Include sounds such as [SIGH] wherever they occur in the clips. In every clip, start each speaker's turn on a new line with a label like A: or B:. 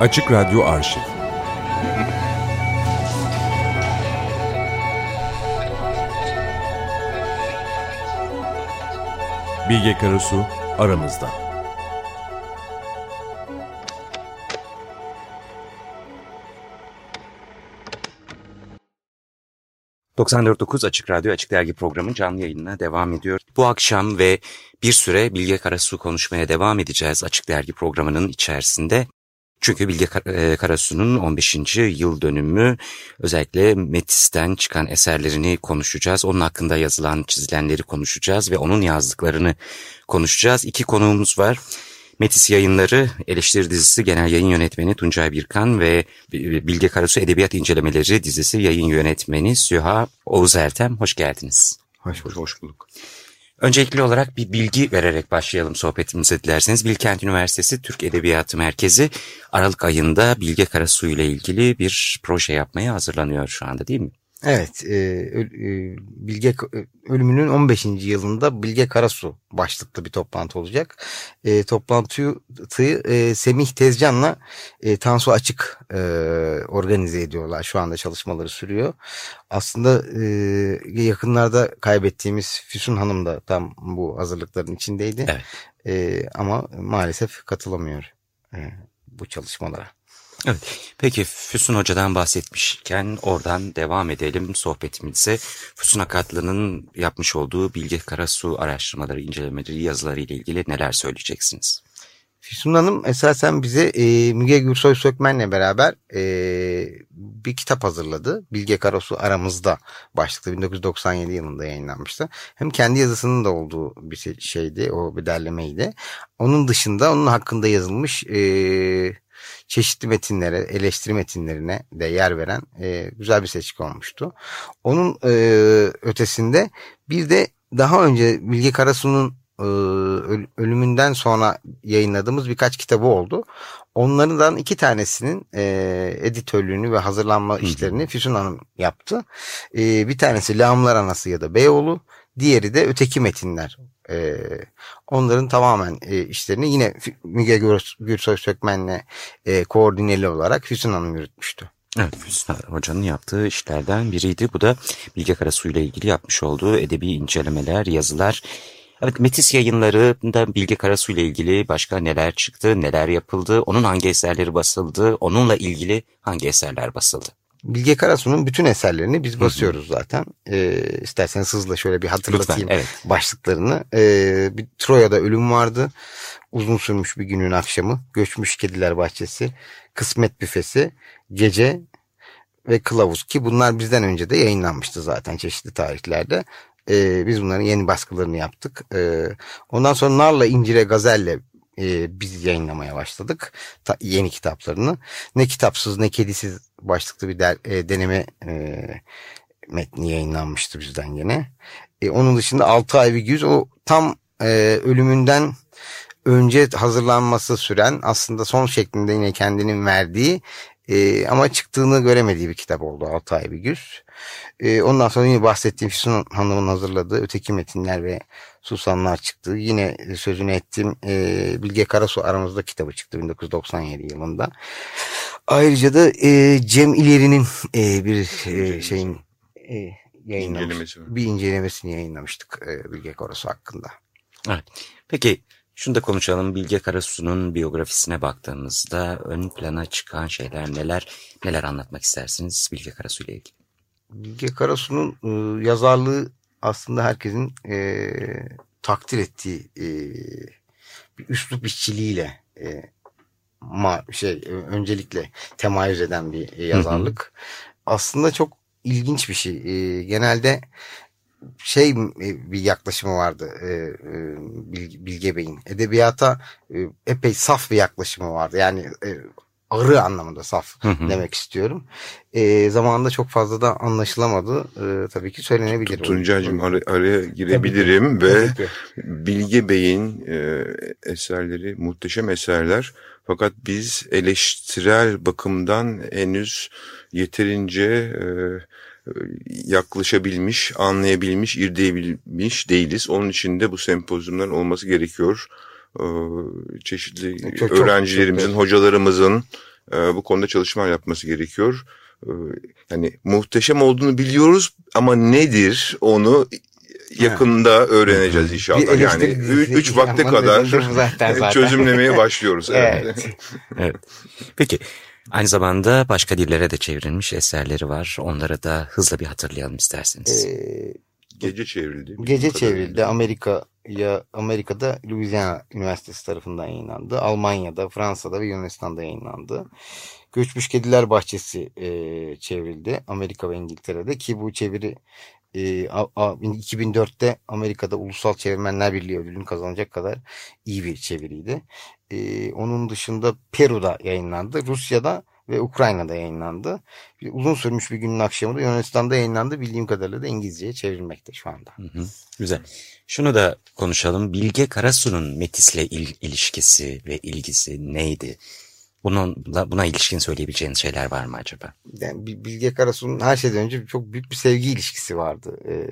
A: Açık Radyo Arşiv Bilge Karasu aramızda.
B: ...94.9 Açık Radyo Açık Dergi programı canlı yayınına devam ediyor. Bu akşam ve bir süre Bilge Karasu konuşmaya devam edeceğiz Açık Dergi programının içerisinde. Çünkü Bilge e, Karasu'nun 15. yıl dönümü özellikle Metis'ten çıkan eserlerini konuşacağız. Onun hakkında yazılan çizilenleri konuşacağız ve onun yazdıklarını konuşacağız. İki konuğumuz var. Metis Yayınları Eleştiri Dizisi Genel Yayın Yönetmeni Tuncay Birkan ve Bilge Karasu Edebiyat İncelemeleri Dizisi Yayın Yönetmeni Süha Oğuz Ertem. Hoş geldiniz.
C: Hoş bulduk. Hoş bulduk.
B: Öncelikli olarak bir bilgi vererek başlayalım sohbetimize dilerseniz. Bilkent Üniversitesi Türk Edebiyatı Merkezi Aralık ayında Bilge Karasu ile ilgili bir proje yapmaya hazırlanıyor şu anda değil mi?
C: Evet, e, e, Bilge ölümünün 15. yılında Bilge Karasu başlıklı bir toplantı olacak. E, toplantıyı e, Semih Tezcan'la e, Tansu Açık e, organize ediyorlar. Şu anda çalışmaları sürüyor. Aslında e, yakınlarda kaybettiğimiz Füsun Hanım da tam bu hazırlıkların içindeydi. Evet. E, ama maalesef katılamıyor e, bu çalışmalara.
B: Evet. Peki Füsun Hoca'dan bahsetmişken oradan devam edelim sohbetimize. Füsun Akatlı'nın yapmış olduğu Bilge Karasu araştırmaları, incelemeleri, yazıları ile ilgili neler söyleyeceksiniz?
C: Füsun Hanım esasen bize e, Müge Gürsoy Sökmen'le beraber e, bir kitap hazırladı. Bilge Karasu Aramızda başlıklı 1997 yılında yayınlanmıştı. Hem kendi yazısının da olduğu bir şey, şeydi, o bir derlemeydi. Onun dışında onun hakkında yazılmış... E, çeşitli metinlere, eleştiri metinlerine de yer veren e, güzel bir seçki olmuştu. Onun e, ötesinde bir de daha önce Bilge Karasu'nun e, ölümünden sonra yayınladığımız birkaç kitabı oldu. Onlardan iki tanesinin e, editörlüğünü ve hazırlanma işlerini Füsun Hanım yaptı. E, bir tanesi Lağımlar Anası ya da Beyoğlu. Diğeri de Öteki Metinler e, onların tamamen e, işlerini yine Müge Gürsoy Sökmen'le e, koordineli olarak Füsun Hanım yürütmüştü.
B: Evet Füsun Hoca'nın yaptığı işlerden biriydi. Bu da Bilge Karasu ile ilgili yapmış olduğu edebi incelemeler, yazılar. Evet Metis yayınlarında Bilge Karasu ile ilgili başka neler çıktı, neler yapıldı, onun hangi eserleri basıldı, onunla ilgili hangi eserler basıldı?
C: Bilge Karasu'nun bütün eserlerini biz basıyoruz zaten. Ee, isterseniz hızla şöyle bir hatırlatayım Lütfen, evet. başlıklarını. Ee, bir Troya'da ölüm vardı. Uzun sürmüş bir günün akşamı. Göçmüş Kediler Bahçesi. Kısmet Büfesi. Gece ve Kılavuz ki bunlar bizden önce de yayınlanmıştı zaten çeşitli tarihlerde. Ee, biz bunların yeni baskılarını yaptık. Ee, ondan sonra Narla İncire Gazel'le e, biz yayınlamaya başladık. Ta, yeni kitaplarını. Ne kitapsız ne kedisiz başlıklı bir der, e, deneme e, metni yayınlanmıştı bizden yine. E, onun dışında 6 ay bir güz o tam e, ölümünden önce hazırlanması süren aslında son şeklinde yine kendinin verdiği e, ama çıktığını göremediği bir kitap oldu 6 ay bir güz. E, ondan sonra yine bahsettiğim Füsun Hanım'ın hazırladığı öteki metinler ve Susanlar çıktı. Yine sözünü ettiğim e, Bilge Karasu aramızda kitabı çıktı 1997 yılında. Ayrıca da e, Cem İleri'nin e, bir e, şeyin e, yayınlamış, İncelemesi bir incelemesini yayınlamıştık e, Bilge Karasu hakkında.
B: Evet. Peki şunu da konuşalım. Bilge Karasu'nun biyografisine baktığımızda ön plana çıkan şeyler neler neler anlatmak istersiniz Bilge Karasu ile ilgili?
C: Bilge Karasu'nun e, yazarlığı aslında herkesin e, takdir ettiği e, bir üslup işçiliğiyle e, ma, şey öncelikle temayüz eden bir yazarlık. Hı hı. Aslında çok ilginç bir şey. E, genelde şey e, bir yaklaşımı vardı e, e, Bilge Bey'in. Edebiyata epey saf bir yaklaşımı vardı. Yani arı anlamında saf hı hı. demek istiyorum. E, zamanında çok fazla da anlaşılamadı. E, tabii ki söylenebilir.
D: Tuncay'cığım ar araya girebilirim ve Bilge Bey'in e, eserleri muhteşem eserler. Fakat biz eleştirel bakımdan henüz yeterince e, yaklaşabilmiş, anlayabilmiş, irdeyebilmiş değiliz. Onun için de bu sempozyumların olması gerekiyor. Ee, çeşitli çok, öğrencilerimizin, çok, hocalarımızın bu konuda çalışmalar yapması gerekiyor. Yani muhteşem olduğunu biliyoruz ama nedir onu yakında öğreneceğiz inşallah. Yani üç vakte kadar [LAUGHS] çözümlemeye başlıyoruz. [LAUGHS]
B: Evet. evet. Peki aynı zamanda başka dillere de çevrilmiş eserleri var. Onları da hızla bir hatırlayalım isterseniz. Ee,
D: gece çevrildi.
C: Gece çevrildi. Amerika ya Amerika'da Louisiana Üniversitesi tarafından yayınlandı. Almanya'da, Fransa'da ve Yunanistan'da yayınlandı. Göçmüş Kediler Bahçesi e, çevrildi Amerika ve İngiltere'de ki bu çeviri e, a, a, 2004'te Amerika'da Ulusal Çevirmenler Birliği ödülünü kazanacak kadar iyi bir çeviriydi. Onun dışında Peru'da yayınlandı. Rusya'da ve Ukrayna'da yayınlandı. Uzun sürmüş bir günün akşamı da Yunanistan'da yayınlandı. Bildiğim kadarıyla da İngilizceye çevrilmekte şu anda. Hı
B: hı, güzel. Şunu da konuşalım. Bilge Karasu'nun Metis'le il, ilişkisi ve ilgisi neydi? Bunun, buna ilişkin söyleyebileceğiniz şeyler var mı acaba?
C: Yani Bilge Karasu'nun her şeyden önce çok büyük bir sevgi ilişkisi vardı. Ee,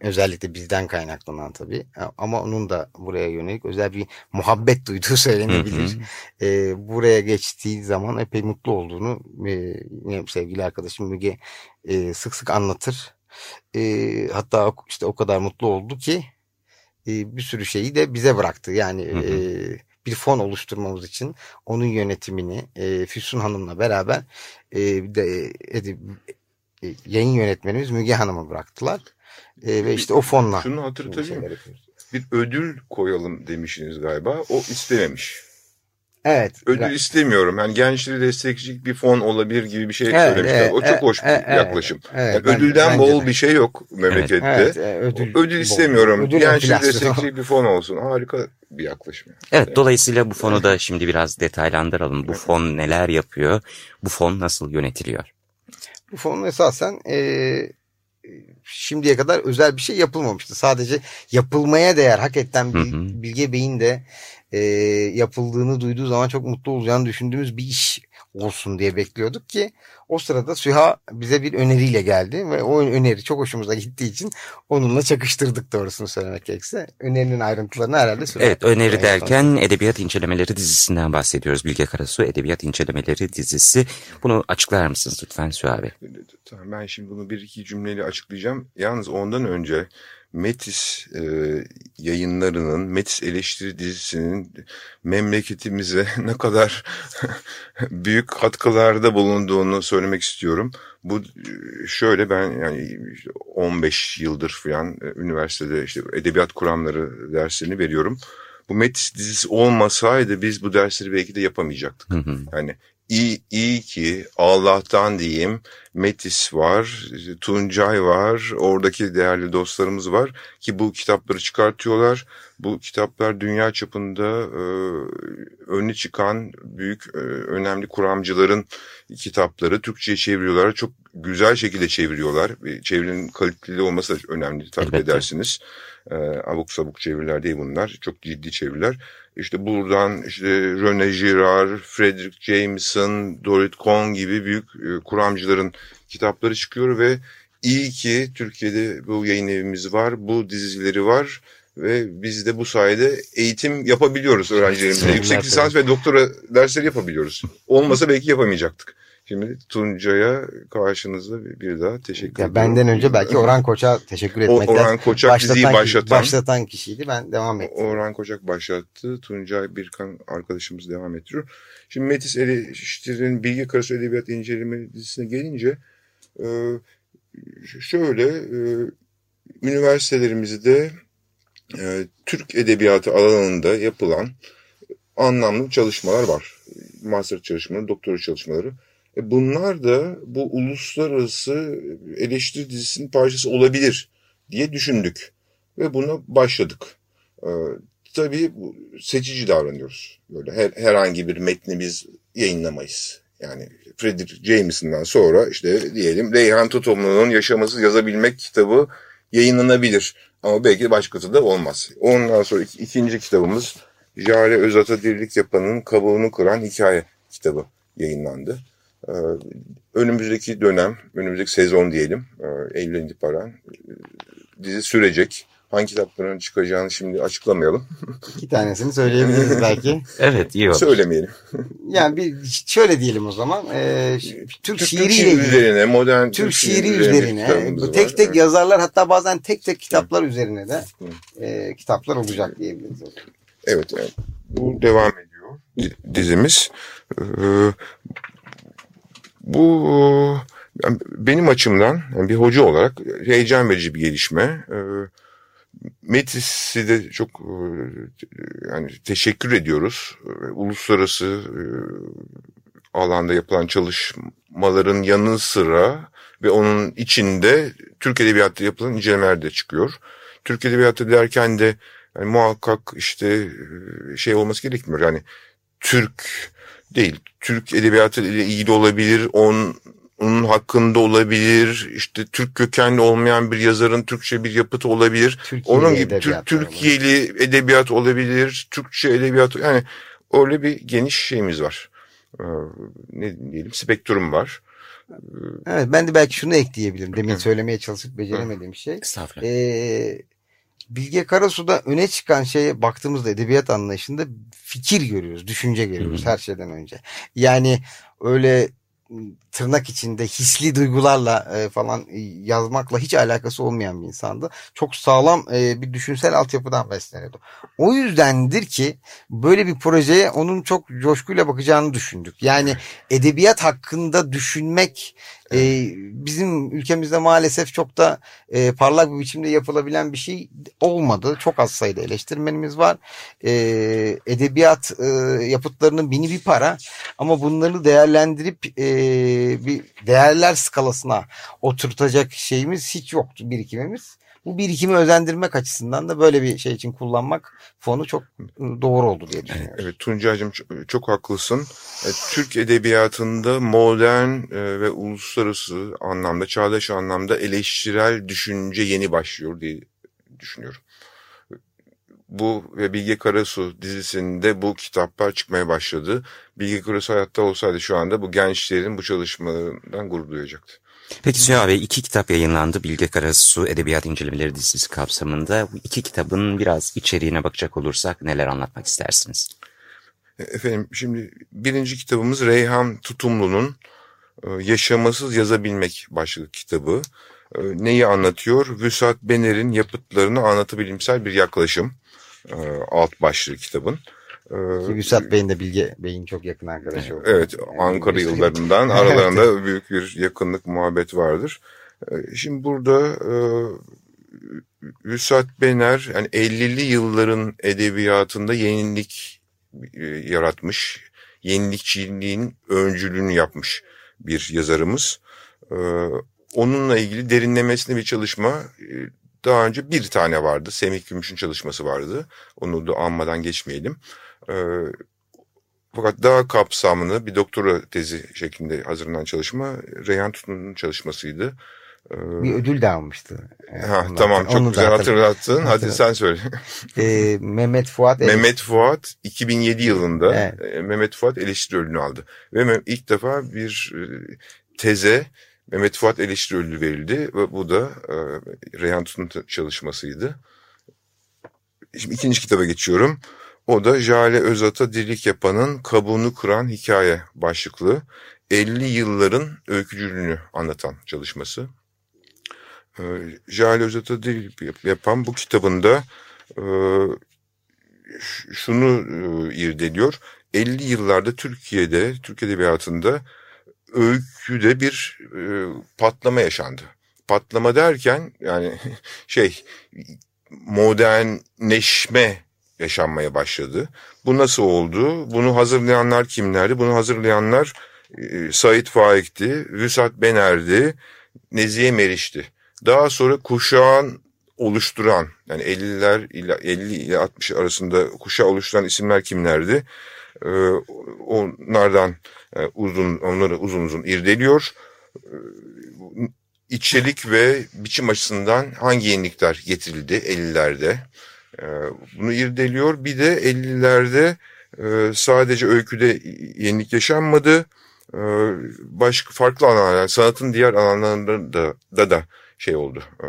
C: özellikle bizden kaynaklanan tabii. Ama onun da buraya yönelik özel bir muhabbet duyduğu [LAUGHS] söylenebilir. Ee, buraya geçtiği zaman epey mutlu olduğunu e, sevgili arkadaşım Müge e, sık sık anlatır. E, hatta işte o kadar mutlu oldu ki e, bir sürü şeyi de bize bıraktı. Yani e, bir fon oluşturmamız için onun yönetimini e, Füsun Hanım'la beraber e, de, e, e, yayın yönetmenimiz Müge Hanım'a bıraktılar. E, ve işte o fonla.
D: Şunu hatırlatayım. Bir ödül koyalım demişsiniz galiba. O istememiş.
C: Evet.
D: Ödül evet. istemiyorum. Yani gençleri destekleyecek bir fon olabilir gibi bir şey evet, söylemişler. Evet, o çok evet, hoş bir evet, yaklaşım. Evet, yani ben, ödülden bol de. bir şey yok memlekette. Evet, evet, ödül, ödül istemiyorum. Ödül gençleri destekleyecek bir fon olsun. Harika bir yaklaşım.
B: Evet, evet dolayısıyla bu fonu da şimdi biraz detaylandıralım. Bu fon neler yapıyor? Bu fon nasıl yönetiliyor?
C: Bu fon esasen e, şimdiye kadar özel bir şey yapılmamıştı. Sadece yapılmaya değer hakikaten Bilge Bey'in de e, yapıldığını duyduğu zaman çok mutlu olacağını düşündüğümüz bir iş olsun diye bekliyorduk ki o sırada Süha bize bir öneriyle geldi ve o öneri çok hoşumuza gittiği için onunla çakıştırdık doğrusunu söylemek gerekirse. Önerinin ayrıntılarını herhalde
B: Süha. Evet öneri derken Edebiyat İncelemeleri dizisinden bahsediyoruz. Bilge Karasu Edebiyat İncelemeleri dizisi. Bunu açıklar mısınız lütfen Süha Bey?
D: Tamam ben şimdi bunu bir iki cümleyle açıklayacağım. Yalnız ondan önce Metis e, yayınlarının, Metis eleştiri dizisinin memleketimize [LAUGHS] ne kadar [LAUGHS] büyük katkılarda bulunduğunu söylemek istiyorum. Bu şöyle ben yani 15 yıldır falan e, üniversitede işte edebiyat kuramları derslerini veriyorum. Bu Metis dizisi olmasaydı biz bu dersleri belki de yapamayacaktık. Hı hı. Yani iyi, iyi ki Allah'tan diyeyim Metis var, Tuncay var, oradaki değerli dostlarımız var ki bu kitapları çıkartıyorlar. Bu kitaplar dünya çapında e, önü çıkan büyük e, önemli kuramcıların kitapları Türkçe'ye çeviriyorlar. Çok güzel şekilde çeviriyorlar. Çevirinin kaliteli olması da önemli takip Elbette. edersiniz. E, abuk sabuk çeviriler değil bunlar. Çok ciddi çeviriler. İşte buradan işte René Girard, Frederick Jameson, Dorit Kong gibi büyük e, kuramcıların kitapları çıkıyor ve iyi ki Türkiye'de bu yayın evimiz var, bu dizileri var ve biz de bu sayede eğitim yapabiliyoruz öğrencilerimize. Yüksek lisans ve doktora dersleri yapabiliyoruz. Olmasa belki yapamayacaktık. Şimdi Tuncay'a karşınızda bir, daha teşekkür
C: ya Benden önce belki Orhan Koç'a teşekkür etmek lazım.
D: Orhan Koçak başlatan, diziyi başlatan.
C: Başlatan kişiydi ben devam ettim.
D: Orhan Koçak başlattı. Tuncay Birkan arkadaşımız devam ettiriyor. Şimdi Metis Eleştiri'nin Bilgi Karası Edebiyat İnceleme dizisine gelince e, şöyle e, üniversitelerimizde e, Türk Edebiyatı alanında yapılan anlamlı çalışmalar var. Master çalışmaları, doktora çalışmaları. E bunlar da bu uluslararası eleştiri dizisinin parçası olabilir diye düşündük. Ve buna başladık. Ee, tabii seçici davranıyoruz. Böyle her, herhangi bir metni biz yayınlamayız. Yani Frederick Jameson'dan sonra işte diyelim Reyhan Tutumlu'nun Yaşaması Yazabilmek kitabı yayınlanabilir. Ama belki başkası da olmaz. Ondan sonra ik- ikinci kitabımız Jale Özat'a Dirlik Yapan'ın Kabuğunu Kıran Hikaye kitabı yayınlandı. Ee, önümüzdeki dönem, önümüzdeki sezon diyelim, e, Eylül'den itibaren e, dizi sürecek. Hangi kitapların çıkacağını şimdi açıklamayalım.
C: İki tanesini söyleyebiliriz [LAUGHS] belki.
B: evet iyi olur.
D: Söylemeyelim.
C: Yani bir şöyle diyelim o zaman. E, Türk, Türk şiiriyle
D: ilgili. üzerine, modern
C: Türk, Türk şiiri üzerine. üzerine tek tek yazarlar hatta bazen tek tek kitaplar Hı. üzerine de e, kitaplar olacak diyebiliriz.
D: Evet, evet. Bu devam ediyor dizimiz. Ee, bu benim açımdan yani bir hoca olarak heyecan verici bir gelişme. Ee, Metis'i de çok e, yani teşekkür ediyoruz. Uluslararası e, alanda yapılan çalışmaların yanı sıra ve onun içinde Türk Edebiyatı'da yapılan incelemeler de çıkıyor. Türk Edebiyatı derken de yani muhakkak işte e, şey olması gerekmiyor. Yani Türk değil, Türk Edebiyatı ile ilgili olabilir, on, onun hakkında olabilir. İşte Türk kökenli olmayan bir yazarın Türkçe bir yapıtı olabilir. Türkiye'li onun gibi Türk, Türkiye'li edebiyat olabilir. Türkçe edebiyat yani öyle bir geniş şeyimiz var. Ee, ne diyelim spektrum var.
C: Evet ben de belki şunu ekleyebilirim. Demin söylemeye çalışıp beceremediğim şey. Estağfurullah. Ee, Bilge Karasu'da öne çıkan şeye baktığımızda edebiyat anlayışında fikir görüyoruz, düşünce görüyoruz her şeyden önce. Yani öyle tırnak içinde hisli duygularla e, falan e, yazmakla hiç alakası olmayan bir insandı. Çok sağlam e, bir düşünsel altyapıdan besleniyordu. O yüzdendir ki böyle bir projeye onun çok coşkuyla bakacağını düşündük. Yani edebiyat hakkında düşünmek e, bizim ülkemizde maalesef çok da e, parlak bir biçimde yapılabilen bir şey olmadı. Çok az sayıda eleştirmenimiz var. E, edebiyat e, yapıtlarının bini bir para ama bunları değerlendirip e, bir değerler skalasına oturtacak şeyimiz hiç yoktu birikimimiz. Bu birikimi özendirmek açısından da böyle bir şey için kullanmak fonu çok doğru oldu diye düşünüyorum.
D: Evet Tuncay'cığım çok, çok haklısın. E, Türk edebiyatında modern e, ve uluslararası anlamda, çağdaş anlamda eleştirel düşünce yeni başlıyor diye düşünüyorum. Bu ve Bilge Karasu dizisinde bu kitaplar çıkmaya başladı. Bilge Karasu hayatta olsaydı şu anda bu gençlerin bu çalışmalarından gurur duyacaktı.
B: Peki Süha Bey iki kitap yayınlandı Bilge Karasu Edebiyat İncelemeleri dizisi kapsamında. Bu iki kitabın biraz içeriğine bakacak olursak neler anlatmak istersiniz?
D: E, efendim şimdi birinci kitabımız Reyhan Tutumlu'nun e, Yaşamasız Yazabilmek başlıklı kitabı. E, neyi anlatıyor? Vüsat Bener'in yapıtlarını anlatabilimsel bir yaklaşım alt başlığı kitabın.
C: Ki Vüsat Bey'in de Bilge Bey'in çok yakın arkadaşı oldu.
D: Evet Ankara yıllarından [LAUGHS] aralarında büyük bir yakınlık muhabbet vardır. Şimdi burada Vüsat Bener yani 50'li yılların edebiyatında yenilik yaratmış, yenilikçiliğin öncülüğünü yapmış bir yazarımız. Onunla ilgili derinlemesine bir çalışma daha önce bir tane vardı. Semih Gümüş'ün çalışması vardı. Onu da anmadan geçmeyelim. Ee, fakat daha kapsamlı bir doktora tezi şeklinde hazırlanan çalışma Reyhan Tutun'un çalışmasıydı.
C: Ee, bir ödül de almıştı.
D: Yani ha, tamam çok güzel hatırlattın. Hadi sen söyle.
C: Ee, Mehmet Fuat.
D: Mehmet Fuat 2007 yılında evet. E, Mehmet Fuat eleştiri ödülünü aldı. Ve ilk defa bir e, teze Mehmet Fuat eleştiri ödülü verildi. Ve bu da e, Reyhan Tutun çalışmasıydı. Şimdi ikinci kitaba geçiyorum. O da Jale Özat'a dirlik yapanın kabuğunu kıran hikaye başlıklı 50 yılların öykücülüğünü anlatan çalışması. Ee, Jale Özat'a dirlik yapan bu kitabında e, şunu e, irdeliyor. 50 yıllarda Türkiye'de, Türk Edebiyatı'nda öyküde bir e, patlama yaşandı. Patlama derken yani [LAUGHS] şey modernleşme yaşanmaya başladı. Bu nasıl oldu? Bunu hazırlayanlar kimlerdi? Bunu hazırlayanlar e, Said Faik'ti, Vüsat Bener'di, Nezihe Meriç'ti. Daha sonra kuşağın oluşturan yani 50'ler ile 50 ile 60 arasında kuşağı oluşturan isimler kimlerdi? Ee, onlardan e, uzun onları uzun uzun irdeliyor. Ee, ve biçim açısından hangi yenilikler getirildi 50'lerde? Ee, bunu irdeliyor. Bir de 50'lerde e, sadece öyküde yenilik yaşanmadı. Ee, başka farklı alanlar, yani sanatın diğer alanlarında da, da, da şey oldu. E,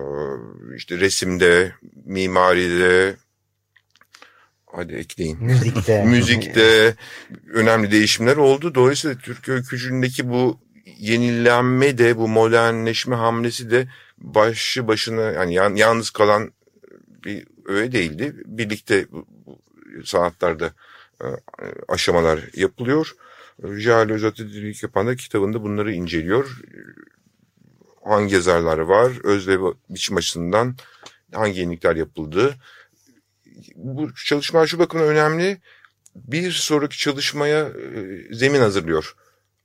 D: işte resimde, mimaride, hadi ekleyin.
C: Müzikte. [LAUGHS]
D: Müzikte önemli değişimler oldu. Dolayısıyla Türk öykücülüğündeki bu yenilenme de bu modernleşme hamlesi de başı başına yani yalnız kalan bir öğe değildi. Birlikte sanatlarda e, aşamalar yapılıyor. Jale Özatı yapan da kitabında bunları inceliyor. Hangi yazarlar var, öz ve biçim açısından hangi yenilikler yapıldı. Bu çalışmalar şu bakımdan önemli. Bir sonraki çalışmaya e, zemin hazırlıyor.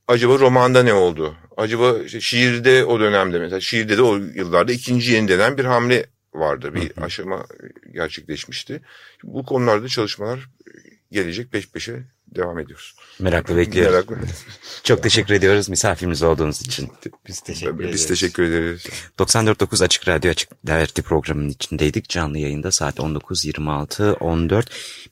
D: Acaba romanda ne oldu? Acaba işte şiirde o dönemde mesela şiirde de o yıllarda ikinci yenilenen bir hamle vardı. Bir aşama gerçekleşmişti. Bu konularda çalışmalar gelecek peş peşe devam ediyoruz.
B: Merakla [LAUGHS] bekliyoruz. Merakla. Çok teşekkür ediyoruz misafirimiz olduğunuz için.
C: Biz teşekkür ederiz.
D: Biz teşekkür ederiz.
B: 94.9 Açık Radyo Açık Dergi programının içindeydik. Canlı yayında saat 19.26-14.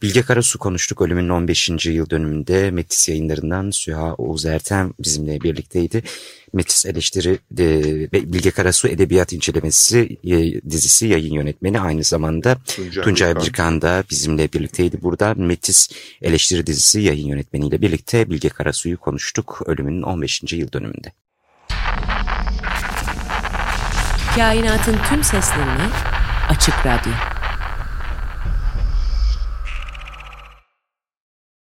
B: Bilge Karasu konuştuk. Ölümünün 15. yıl dönümünde Metis yayınlarından Süha Oğuz Ertem bizimle birlikteydi. Metis Eleştiri e, ve Bilge Karasu Edebiyat İncelemesi e, dizisi yayın yönetmeni aynı zamanda Tuncay, Tuncay Birkan da bizimle birlikteydi. Burada Metis Eleştiri dizisi yayın yönetmeniyle birlikte Bilge Karasu'yu konuştuk ölümünün 15. yıl dönümünde.
E: Kainatın tüm seslerini Açık Radyo